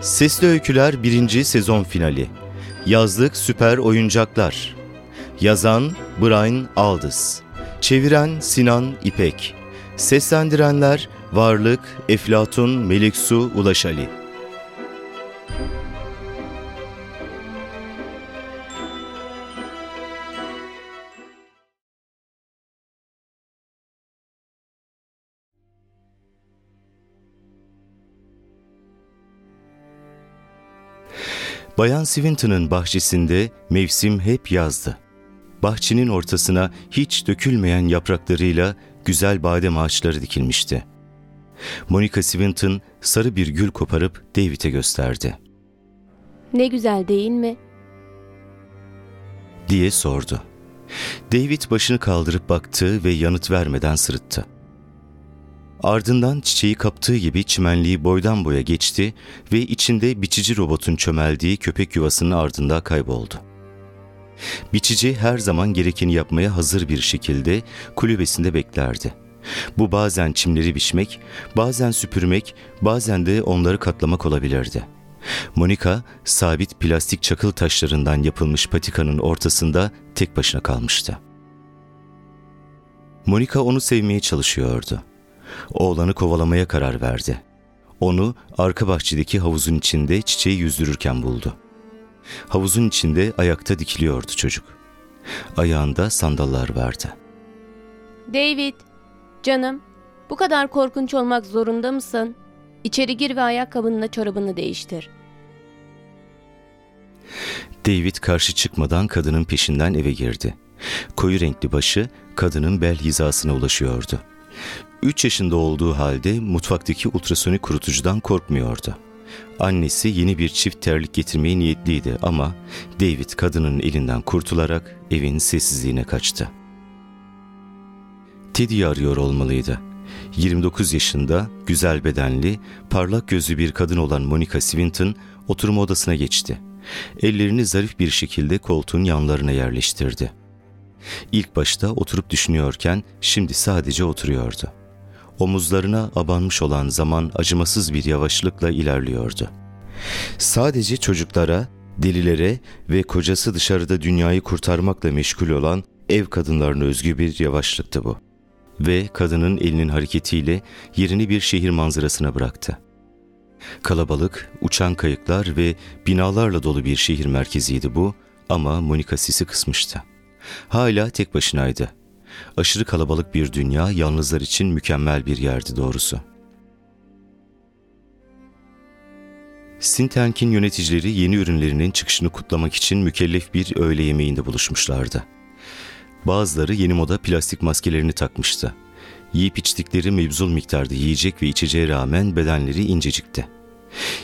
Sesli Öyküler 1. sezon finali. Yazlık süper oyuncaklar. Yazan Brian Aldiss. Çeviren Sinan İpek. Seslendirenler Varlık, Eflatun, Meliksu, Ulaş Bayan Swinton'ın bahçesinde mevsim hep yazdı. Bahçenin ortasına hiç dökülmeyen yapraklarıyla güzel badem ağaçları dikilmişti. Monica Swinton sarı bir gül koparıp David'e gösterdi. Ne güzel değil mi? diye sordu. David başını kaldırıp baktı ve yanıt vermeden sırıttı. Ardından çiçeği kaptığı gibi çimenliği boydan boya geçti ve içinde biçici robotun çömeldiği köpek yuvasının ardında kayboldu. Biçici her zaman gerekeni yapmaya hazır bir şekilde kulübesinde beklerdi. Bu bazen çimleri biçmek, bazen süpürmek, bazen de onları katlamak olabilirdi. Monika, sabit plastik çakıl taşlarından yapılmış patikanın ortasında tek başına kalmıştı. Monika onu sevmeye çalışıyordu. Oğlanı kovalamaya karar verdi. Onu arka bahçedeki havuzun içinde çiçeği yüzdürürken buldu. Havuzun içinde ayakta dikiliyordu çocuk. Ayağında sandallar vardı. David, canım, bu kadar korkunç olmak zorunda mısın? İçeri gir ve ayakkabınla çorabını değiştir. David karşı çıkmadan kadının peşinden eve girdi. Koyu renkli başı kadının bel hizasına ulaşıyordu. 3 yaşında olduğu halde mutfaktaki ultrasonik kurutucudan korkmuyordu. Annesi yeni bir çift terlik getirmeye niyetliydi ama David kadının elinden kurtularak evin sessizliğine kaçtı. Teddy'yi arıyor olmalıydı. 29 yaşında, güzel bedenli, parlak gözlü bir kadın olan Monica Swinton oturma odasına geçti. Ellerini zarif bir şekilde koltuğun yanlarına yerleştirdi. İlk başta oturup düşünüyorken şimdi sadece oturuyordu. Omuzlarına abanmış olan zaman acımasız bir yavaşlıkla ilerliyordu. Sadece çocuklara, delilere ve kocası dışarıda dünyayı kurtarmakla meşgul olan ev kadınlarına özgü bir yavaşlıktı bu. Ve kadının elinin hareketiyle yerini bir şehir manzarasına bıraktı. Kalabalık, uçan kayıklar ve binalarla dolu bir şehir merkeziydi bu ama Monika sisi kısmıştı. Hala tek başınaydı Aşırı kalabalık bir dünya yalnızlar için mükemmel bir yerdi doğrusu. Sintenk'in yöneticileri yeni ürünlerinin çıkışını kutlamak için mükellef bir öğle yemeğinde buluşmuşlardı. Bazıları yeni moda plastik maskelerini takmıştı. Yiyip içtikleri mevzul miktarda yiyecek ve içeceğe rağmen bedenleri incecikti.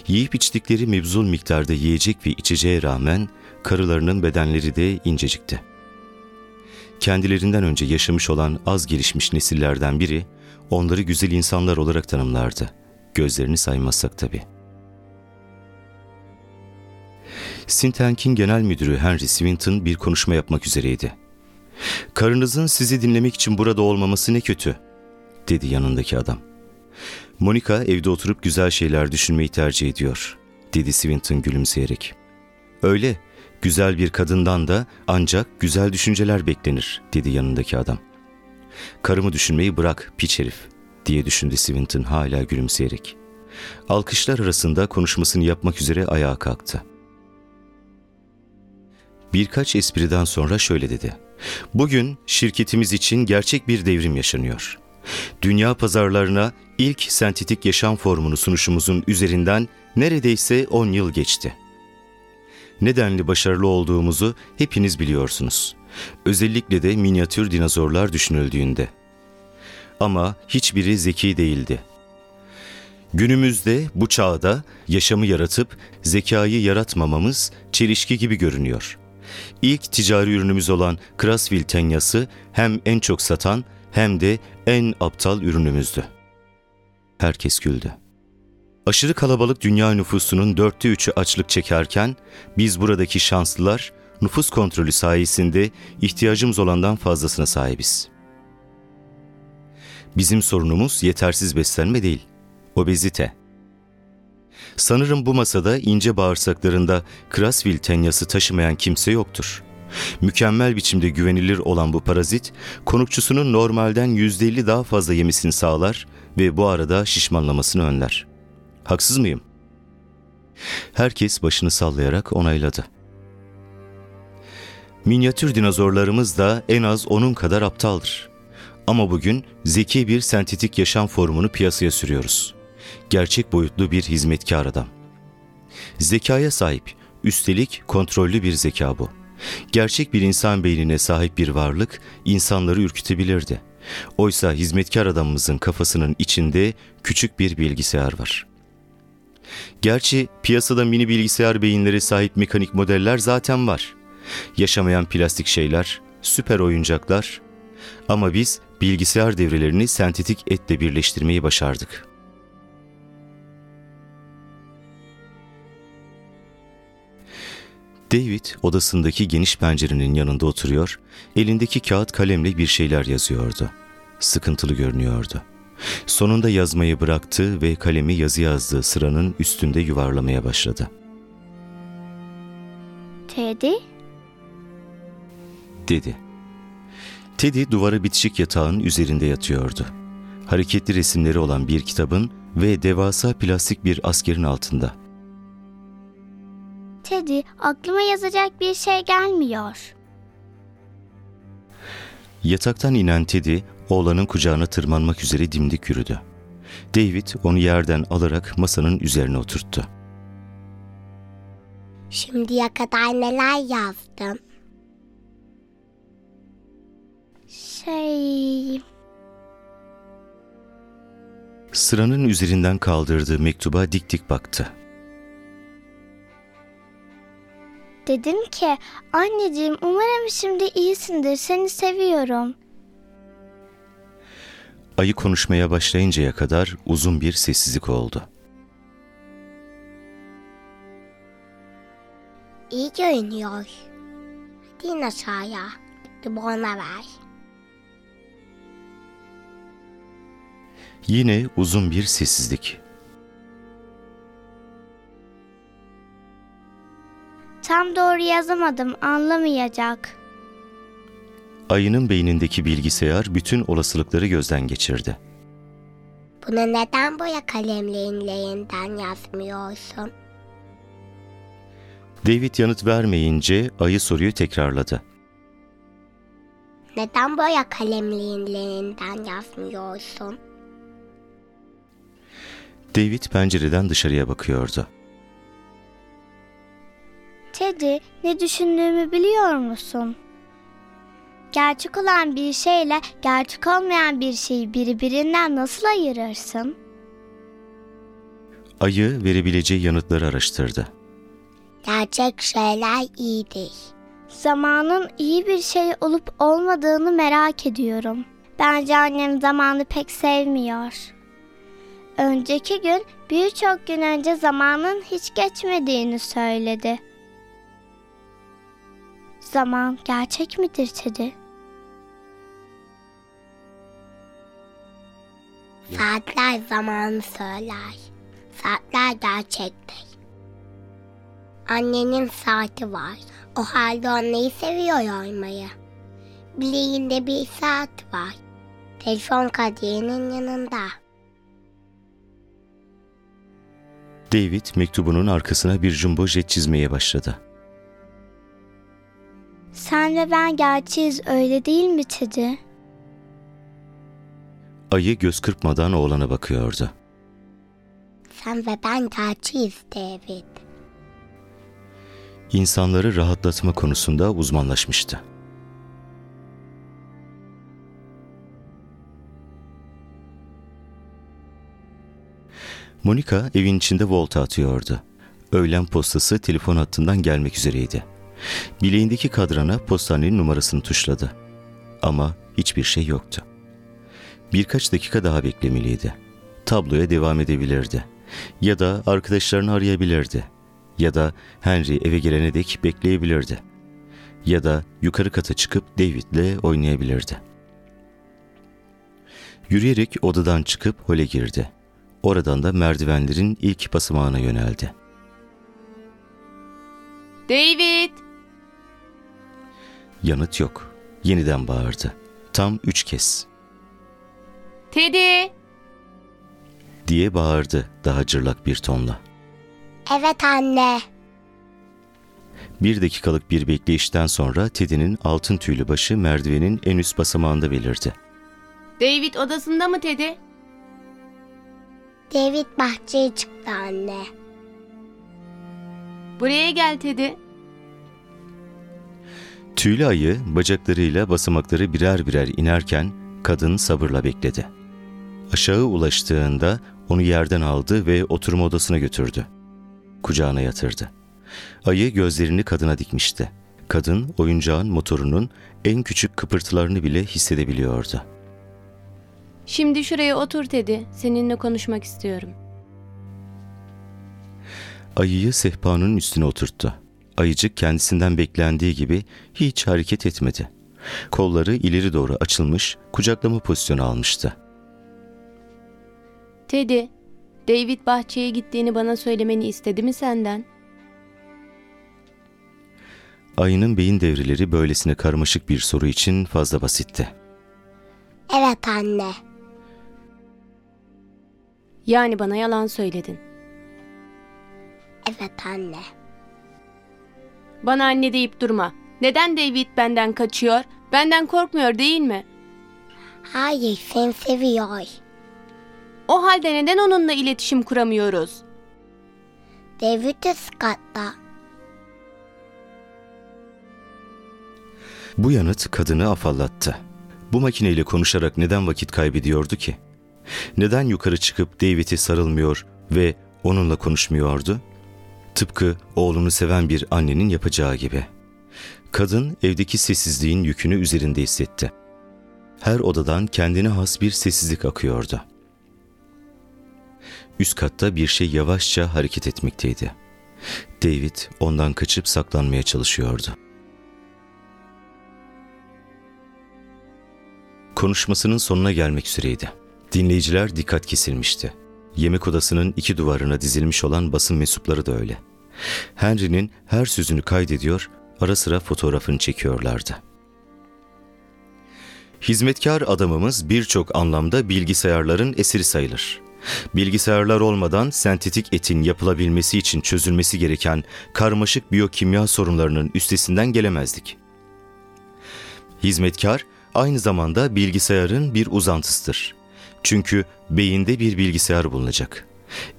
Yiyip içtikleri mevzul miktarda yiyecek ve içeceğe rağmen karılarının bedenleri de incecikti kendilerinden önce yaşamış olan az gelişmiş nesillerden biri onları güzel insanlar olarak tanımlardı. Gözlerini saymazsak tabii. Sintenk'in genel müdürü Henry Swinton bir konuşma yapmak üzereydi. Karınızın sizi dinlemek için burada olmaması ne kötü, dedi yanındaki adam. Monica evde oturup güzel şeyler düşünmeyi tercih ediyor, dedi Swinton gülümseyerek. Öyle, Güzel bir kadından da ancak güzel düşünceler beklenir, dedi yanındaki adam. Karımı düşünmeyi bırak, piç herif, diye düşündü Swinton hala gülümseyerek. Alkışlar arasında konuşmasını yapmak üzere ayağa kalktı. Birkaç espriden sonra şöyle dedi. Bugün şirketimiz için gerçek bir devrim yaşanıyor. Dünya pazarlarına ilk sentetik yaşam formunu sunuşumuzun üzerinden neredeyse 10 yıl geçti.'' Nedenli başarılı olduğumuzu hepiniz biliyorsunuz. Özellikle de minyatür dinozorlar düşünüldüğünde. Ama hiçbiri zeki değildi. Günümüzde bu çağda yaşamı yaratıp zekayı yaratmamamız çelişki gibi görünüyor. İlk ticari ürünümüz olan Krasville tenyası hem en çok satan hem de en aptal ürünümüzdü. Herkes güldü. Aşırı kalabalık dünya nüfusunun dörtte üçü açlık çekerken biz buradaki şanslılar nüfus kontrolü sayesinde ihtiyacımız olandan fazlasına sahibiz. Bizim sorunumuz yetersiz beslenme değil, obezite. Sanırım bu masada ince bağırsaklarında Krasvil tenyası taşımayan kimse yoktur. Mükemmel biçimde güvenilir olan bu parazit, konukçusunun normalden %50 daha fazla yemesini sağlar ve bu arada şişmanlamasını önler. Haksız mıyım? Herkes başını sallayarak onayladı. Minyatür dinozorlarımız da en az onun kadar aptaldır. Ama bugün zeki bir sentetik yaşam formunu piyasaya sürüyoruz. Gerçek boyutlu bir hizmetkar adam. Zekaya sahip, üstelik kontrollü bir zeka bu. Gerçek bir insan beynine sahip bir varlık insanları ürkütebilirdi. Oysa hizmetkar adamımızın kafasının içinde küçük bir bilgisayar var. Gerçi piyasada mini bilgisayar beyinleri sahip mekanik modeller zaten var. Yaşamayan plastik şeyler, süper oyuncaklar ama biz bilgisayar devrelerini sentetik etle birleştirmeyi başardık. David odasındaki geniş pencerenin yanında oturuyor, elindeki kağıt kalemle bir şeyler yazıyordu. Sıkıntılı görünüyordu. Sonunda yazmayı bıraktı ve kalemi yazı yazdığı sıranın üstünde yuvarlamaya başladı. Teddy? Dedi. Teddy duvara bitişik yatağın üzerinde yatıyordu. Hareketli resimleri olan bir kitabın ve devasa plastik bir askerin altında. Teddy, aklıma yazacak bir şey gelmiyor. Yataktan inen Teddy, oğlanın kucağına tırmanmak üzere dimdik yürüdü. David onu yerden alarak masanın üzerine oturttu. Şimdiye kadar neler yazdın? Şey... Sıranın üzerinden kaldırdığı mektuba dik dik baktı. Dedim ki, anneciğim umarım şimdi iyisindir, seni seviyorum. Ayı konuşmaya başlayıncaya kadar uzun bir sessizlik oldu. İyi görünüyor. Hadi aşağıya. Ona ver. Yine uzun bir sessizlik. Tam doğru yazamadım, anlamayacak. Ayının beynindeki bilgisayar bütün olasılıkları gözden geçirdi. Bunu neden boya kalemlerinden yazmıyorsun? David yanıt vermeyince ayı soruyu tekrarladı. Neden boya kalemlerinden yazmıyorsun? David pencereden dışarıya bakıyordu. Teddy, ne düşündüğümü biliyor musun? Gerçek olan bir şeyle gerçek olmayan bir şeyi birbirinden nasıl ayırırsın? Ayı verebileceği yanıtları araştırdı. Gerçek şeyler iyidir. Zamanın iyi bir şey olup olmadığını merak ediyorum. Bence annem zamanı pek sevmiyor. Önceki gün birçok gün önce zamanın hiç geçmediğini söyledi. Zaman gerçek midir Teddy? Saatler zamanı söyler. Saatler gerçektir. Annenin saati var. O halde anneyi seviyor olmayı. Bileğinde bir saat var. Telefon kaderinin yanında. David mektubunun arkasına bir jumbo jet çizmeye başladı. Sen ve ben gerçeğiz öyle değil mi Teddy? Ayı göz kırpmadan oğlana bakıyordu. Sen ve ben gerçeğiz David. İnsanları rahatlatma konusunda uzmanlaşmıştı. Monica evin içinde volta atıyordu. Öğlen postası telefon hattından gelmek üzereydi. Bileğindeki kadrana postanenin numarasını tuşladı. Ama hiçbir şey yoktu. Birkaç dakika daha beklemeliydi. Tabloya devam edebilirdi. Ya da arkadaşlarını arayabilirdi. Ya da Henry eve gelene dek bekleyebilirdi. Ya da yukarı kata çıkıp David'le oynayabilirdi. Yürüyerek odadan çıkıp hole girdi. oradan da merdivenlerin ilk basamağına yöneldi. David! Yanıt yok. Yeniden bağırdı. Tam üç kez. Teddy! Diye bağırdı daha cırlak bir tonla. Evet anne. Bir dakikalık bir bekleyişten sonra Teddy'nin altın tüylü başı merdivenin en üst basamağında belirdi. David odasında mı Teddy? David bahçeye çıktı anne. Buraya gel Teddy. Tüylü ayı bacaklarıyla basamakları birer birer inerken kadın sabırla bekledi. Aşağı ulaştığında onu yerden aldı ve oturma odasına götürdü. Kucağına yatırdı. Ayı gözlerini kadına dikmişti. Kadın oyuncağın motorunun en küçük kıpırtılarını bile hissedebiliyordu. Şimdi şuraya otur Teddy. Seninle konuşmak istiyorum. Ayıyı sehpanın üstüne oturttu. Ayıcık kendisinden beklendiği gibi hiç hareket etmedi. Kolları ileri doğru açılmış, kucaklama pozisyonu almıştı. Teddy, David bahçeye gittiğini bana söylemeni istedi mi senden? Ayının beyin devreleri böylesine karmaşık bir soru için fazla basitti. Evet anne. Yani bana yalan söyledin. Evet anne. Bana anne deyip durma. Neden David benden kaçıyor? Benden korkmuyor değil mi? Hayır seni seviyor. O halde neden onunla iletişim kuramıyoruz? David katta. Bu yanıt kadını afallattı. Bu makineyle konuşarak neden vakit kaybediyordu ki? Neden yukarı çıkıp David'e sarılmıyor ve onunla konuşmuyordu? Tıpkı oğlunu seven bir annenin yapacağı gibi. Kadın evdeki sessizliğin yükünü üzerinde hissetti. Her odadan kendine has bir sessizlik akıyordu. Üst katta bir şey yavaşça hareket etmekteydi. David ondan kaçıp saklanmaya çalışıyordu. Konuşmasının sonuna gelmek üzereydi. Dinleyiciler dikkat kesilmişti. Yemek odasının iki duvarına dizilmiş olan basın mensupları da öyle. Henry'nin her sözünü kaydediyor, ara sıra fotoğrafını çekiyorlardı. Hizmetkar adamımız birçok anlamda bilgisayarların esiri sayılır. Bilgisayarlar olmadan sentetik etin yapılabilmesi için çözülmesi gereken karmaşık biyokimya sorunlarının üstesinden gelemezdik. Hizmetkar aynı zamanda bilgisayarın bir uzantısıdır. Çünkü beyinde bir bilgisayar bulunacak.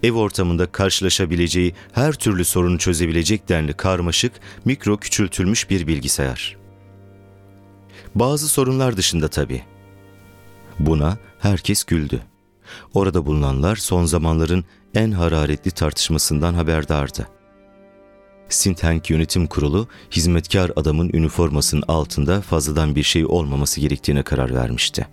Ev ortamında karşılaşabileceği her türlü sorunu çözebilecek denli karmaşık, mikro küçültülmüş bir bilgisayar. Bazı sorunlar dışında tabii. Buna herkes güldü. Orada bulunanlar son zamanların en hararetli tartışmasından haberdardı. Sintank Yönetim Kurulu hizmetkar adamın üniformasının altında fazladan bir şey olmaması gerektiğine karar vermişti.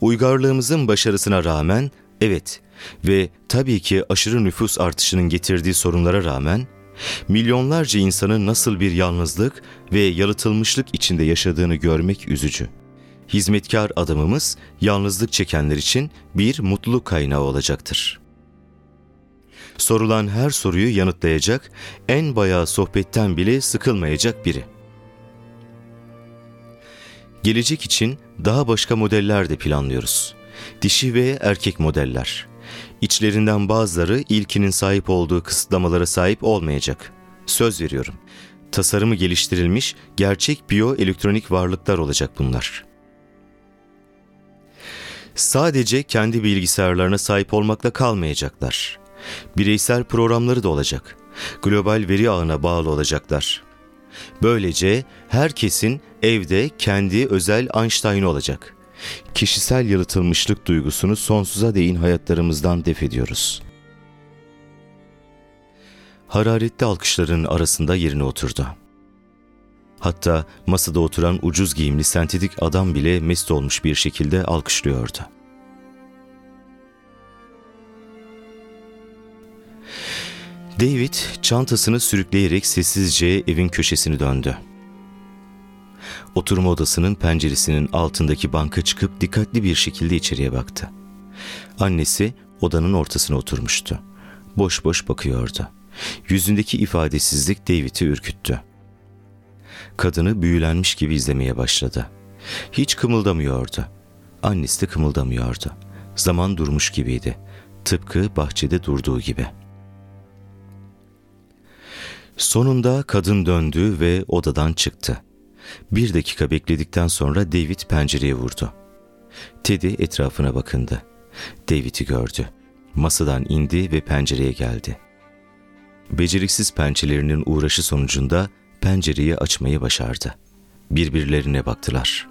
Uygarlığımızın başarısına rağmen evet ve tabii ki aşırı nüfus artışının getirdiği sorunlara rağmen milyonlarca insanın nasıl bir yalnızlık ve yalıtılmışlık içinde yaşadığını görmek üzücü. Hizmetkar adamımız yalnızlık çekenler için bir mutluluk kaynağı olacaktır. Sorulan her soruyu yanıtlayacak, en bayağı sohbetten bile sıkılmayacak biri. Gelecek için daha başka modeller de planlıyoruz. Dişi ve erkek modeller. İçlerinden bazıları ilkinin sahip olduğu kısıtlamalara sahip olmayacak. Söz veriyorum. Tasarımı geliştirilmiş gerçek biyoelektronik varlıklar olacak bunlar. Sadece kendi bilgisayarlarına sahip olmakla kalmayacaklar. Bireysel programları da olacak. Global veri ağına bağlı olacaklar. Böylece herkesin evde kendi özel Einstein'ı olacak. Kişisel yalıtılmışlık duygusunu sonsuza değin hayatlarımızdan def ediyoruz. Hararetli alkışların arasında yerine oturdu. Hatta masada oturan ucuz giyimli sentetik adam bile mest olmuş bir şekilde alkışlıyordu. David çantasını sürükleyerek sessizce evin köşesini döndü. Oturma odasının penceresinin altındaki banka çıkıp dikkatli bir şekilde içeriye baktı. Annesi odanın ortasına oturmuştu. Boş boş bakıyordu. Yüzündeki ifadesizlik David'i ürküttü. Kadını büyülenmiş gibi izlemeye başladı. Hiç kımıldamıyordu. Annesi de kımıldamıyordu. Zaman durmuş gibiydi. Tıpkı bahçede durduğu gibi. Sonunda kadın döndü ve odadan çıktı. Bir dakika bekledikten sonra David pencereye vurdu. Teddy etrafına bakındı. David'i gördü. Masadan indi ve pencereye geldi. Beceriksiz pençelerinin uğraşı sonucunda pencereyi açmayı başardı. Birbirlerine baktılar.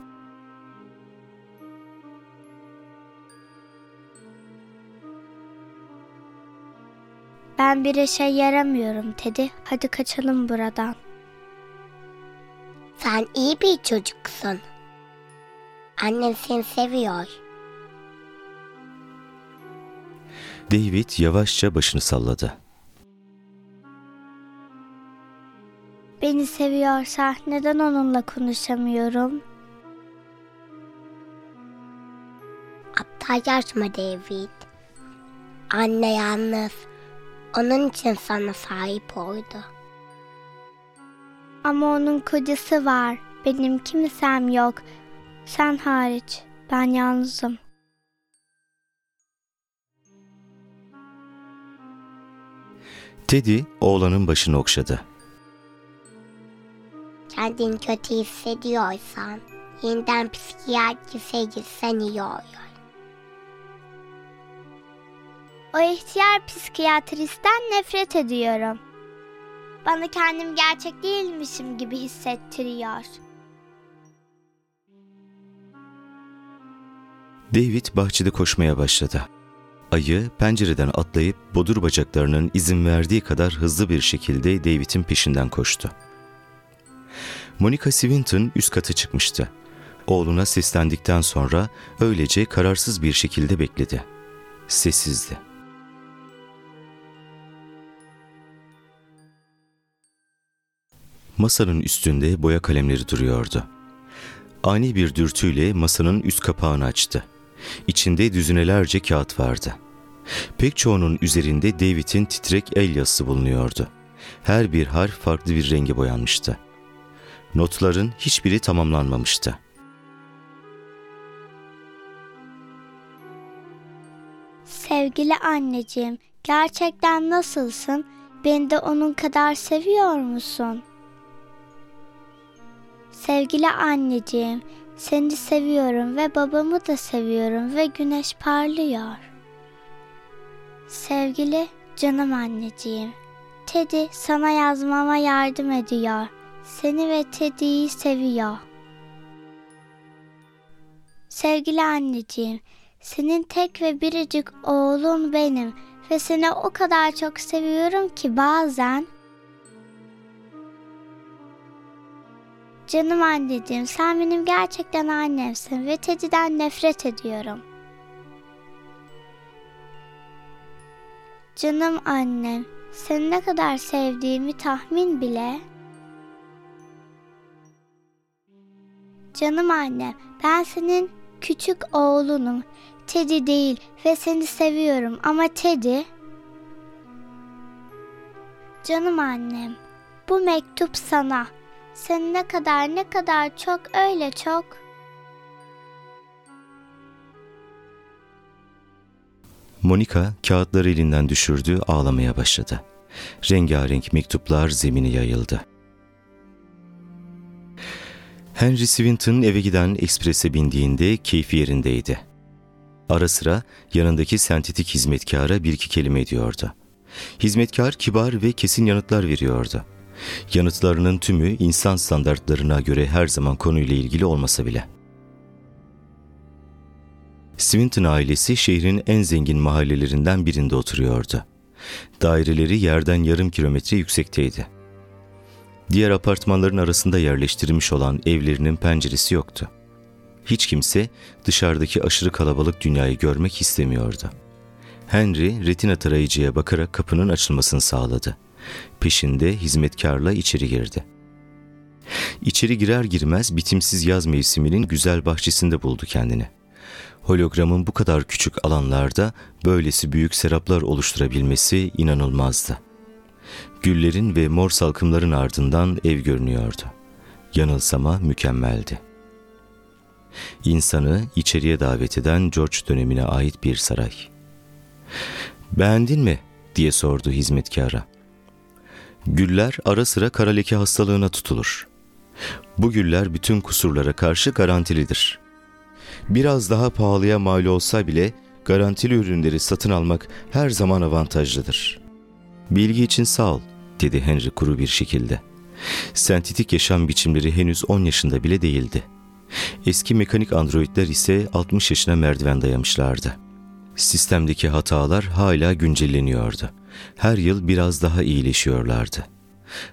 Ben bir işe yaramıyorum Teddy. Hadi kaçalım buradan. Sen iyi bir çocuksun. Annen seni seviyor. David yavaşça başını salladı. Beni seviyorsa neden onunla konuşamıyorum? Aptal yaşma David. Anne yalnız. Onun için sana sahip oldu. Ama onun kocası var. Benim kimsem yok. Sen hariç. Ben yalnızım. Teddy oğlanın başını okşadı. Kendini kötü hissediyorsan yeniden psikiyatrise gitsen iyi olur. O ihtiyar psikiyatristten nefret ediyorum. Bana kendim gerçek değilmişim gibi hissettiriyor. David bahçede koşmaya başladı. Ayı pencereden atlayıp bodur bacaklarının izin verdiği kadar hızlı bir şekilde David'in peşinden koştu. Monica Swinton üst kata çıkmıştı. Oğluna seslendikten sonra öylece kararsız bir şekilde bekledi. Sessizdi. Masanın üstünde boya kalemleri duruyordu. Ani bir dürtüyle masanın üst kapağını açtı. İçinde düzinelerce kağıt vardı. Pek çoğunun üzerinde David'in titrek el yazısı bulunuyordu. Her bir harf farklı bir renge boyanmıştı. Notların hiçbiri tamamlanmamıştı. Sevgili anneciğim, gerçekten nasılsın? Beni de onun kadar seviyor musun? Sevgili anneciğim, seni seviyorum ve babamı da seviyorum ve güneş parlıyor. Sevgili canım anneciğim, Teddy sana yazmama yardım ediyor. Seni ve Teddy'yi seviyor. Sevgili anneciğim, senin tek ve biricik oğlun benim ve seni o kadar çok seviyorum ki bazen Canım anneciğim sen benim gerçekten annemsin ve Teddy'den nefret ediyorum. Canım annem seni ne kadar sevdiğimi tahmin bile. Canım annem ben senin küçük oğlunum. Teddy değil ve seni seviyorum ama Teddy... Canım annem bu mektup sana. Seni ne kadar ne kadar çok öyle çok. Monica kağıtları elinden düşürdü, ağlamaya başladı. Rengarenk mektuplar zemine yayıldı. Henry Swinton eve giden eksprese bindiğinde keyfi yerindeydi. Ara sıra yanındaki sentetik hizmetkara bir iki kelime ediyordu. Hizmetkar kibar ve kesin yanıtlar veriyordu. Yanıtlarının tümü insan standartlarına göre her zaman konuyla ilgili olmasa bile. Swinton ailesi şehrin en zengin mahallelerinden birinde oturuyordu. Daireleri yerden yarım kilometre yüksekteydi. Diğer apartmanların arasında yerleştirilmiş olan evlerinin penceresi yoktu. Hiç kimse dışarıdaki aşırı kalabalık dünyayı görmek istemiyordu. Henry retina tarayıcıya bakarak kapının açılmasını sağladı. Peşinde hizmetkarla içeri girdi. İçeri girer girmez bitimsiz yaz mevsiminin güzel bahçesinde buldu kendini. Hologramın bu kadar küçük alanlarda böylesi büyük seraplar oluşturabilmesi inanılmazdı. Güllerin ve mor salkımların ardından ev görünüyordu. Yanılsama mükemmeldi. İnsanı içeriye davet eden George dönemine ait bir saray. Beğendin mi? diye sordu hizmetkara. Güller ara sıra kara leke hastalığına tutulur. Bu güller bütün kusurlara karşı garantilidir. Biraz daha pahalıya mal olsa bile garantili ürünleri satın almak her zaman avantajlıdır. Bilgi için sağ ol, dedi Henry kuru bir şekilde. Sentetik yaşam biçimleri henüz 10 yaşında bile değildi. Eski mekanik androidler ise 60 yaşına merdiven dayamışlardı. Sistemdeki hatalar hala güncelleniyordu. Her yıl biraz daha iyileşiyorlardı.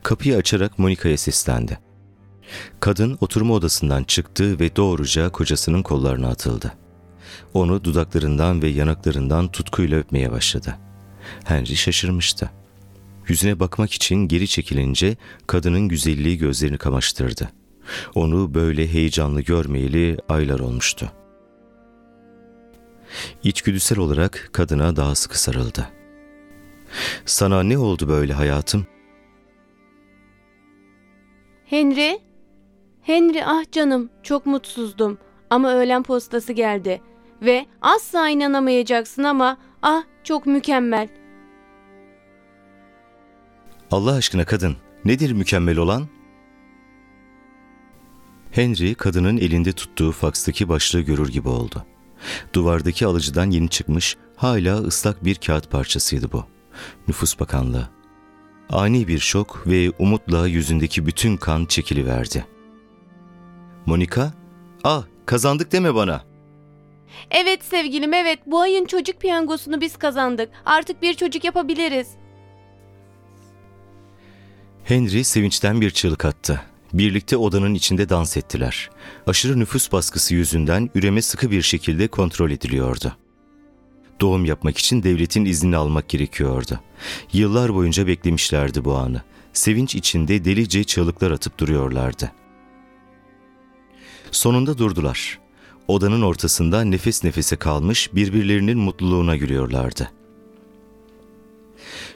Kapıyı açarak Monika'ya seslendi. Kadın oturma odasından çıktı ve doğruca kocasının kollarına atıldı. Onu dudaklarından ve yanaklarından tutkuyla öpmeye başladı. Henry şaşırmıştı. Yüzüne bakmak için geri çekilince kadının güzelliği gözlerini kamaştırdı. Onu böyle heyecanlı görmeyeli aylar olmuştu. İçgüdüsel olarak kadına daha sıkı sarıldı. Sana ne oldu böyle hayatım? Henry? Henry ah canım çok mutsuzdum ama öğlen postası geldi. Ve asla inanamayacaksın ama ah çok mükemmel. Allah aşkına kadın, nedir mükemmel olan? Henry kadının elinde tuttuğu fakstaki başlığı görür gibi oldu. Duvardaki alıcıdan yeni çıkmış, hala ıslak bir kağıt parçasıydı bu. Nüfus Bakanlığı. Ani bir şok ve umutla yüzündeki bütün kan çekiliverdi. Monika, ah kazandık deme bana. Evet sevgilim evet bu ayın çocuk piyangosunu biz kazandık. Artık bir çocuk yapabiliriz. Henry sevinçten bir çığlık attı. Birlikte odanın içinde dans ettiler. Aşırı nüfus baskısı yüzünden üreme sıkı bir şekilde kontrol ediliyordu. Doğum yapmak için devletin iznini almak gerekiyordu. Yıllar boyunca beklemişlerdi bu anı. Sevinç içinde delice çığlıklar atıp duruyorlardı. Sonunda durdular. Odanın ortasında nefes nefese kalmış birbirlerinin mutluluğuna gülüyorlardı.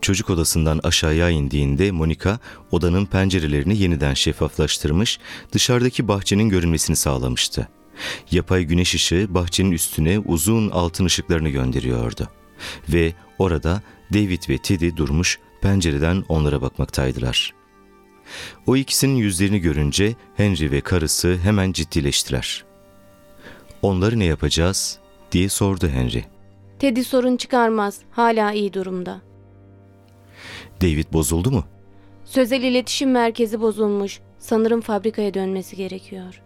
Çocuk odasından aşağıya indiğinde Monika odanın pencerelerini yeniden şeffaflaştırmış, dışarıdaki bahçenin görünmesini sağlamıştı. Yapay güneş ışığı bahçenin üstüne uzun altın ışıklarını gönderiyordu. Ve orada David ve Teddy durmuş pencereden onlara bakmaktaydılar. O ikisinin yüzlerini görünce Henry ve karısı hemen ciddileştiler. Onları ne yapacağız diye sordu Henry. Teddy sorun çıkarmaz. Hala iyi durumda. David bozuldu mu? Sözel iletişim merkezi bozulmuş. Sanırım fabrikaya dönmesi gerekiyor.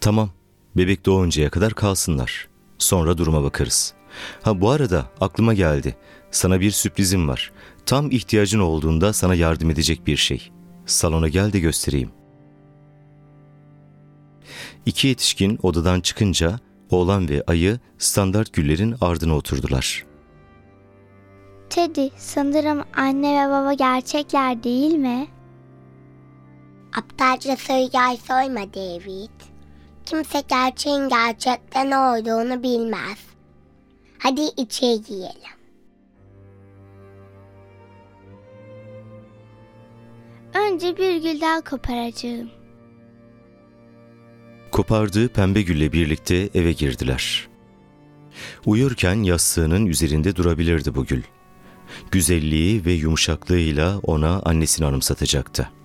Tamam, bebek doğuncaya kadar kalsınlar. Sonra duruma bakarız. Ha bu arada aklıma geldi. Sana bir sürprizim var. Tam ihtiyacın olduğunda sana yardım edecek bir şey. Salona gel de göstereyim. İki yetişkin odadan çıkınca oğlan ve ayı standart güllerin ardına oturdular. Teddy, sanırım anne ve baba gerçekler değil mi? Aptalca söyley sorma David. Kimse gerçeğin gerçekten ne olduğunu bilmez. Hadi içeri girelim. Önce bir gül daha koparacağım. Kopardığı pembe gülle birlikte eve girdiler. Uyurken yastığının üzerinde durabilirdi bu gül. Güzelliği ve yumuşaklığıyla ona annesini anımsatacaktı.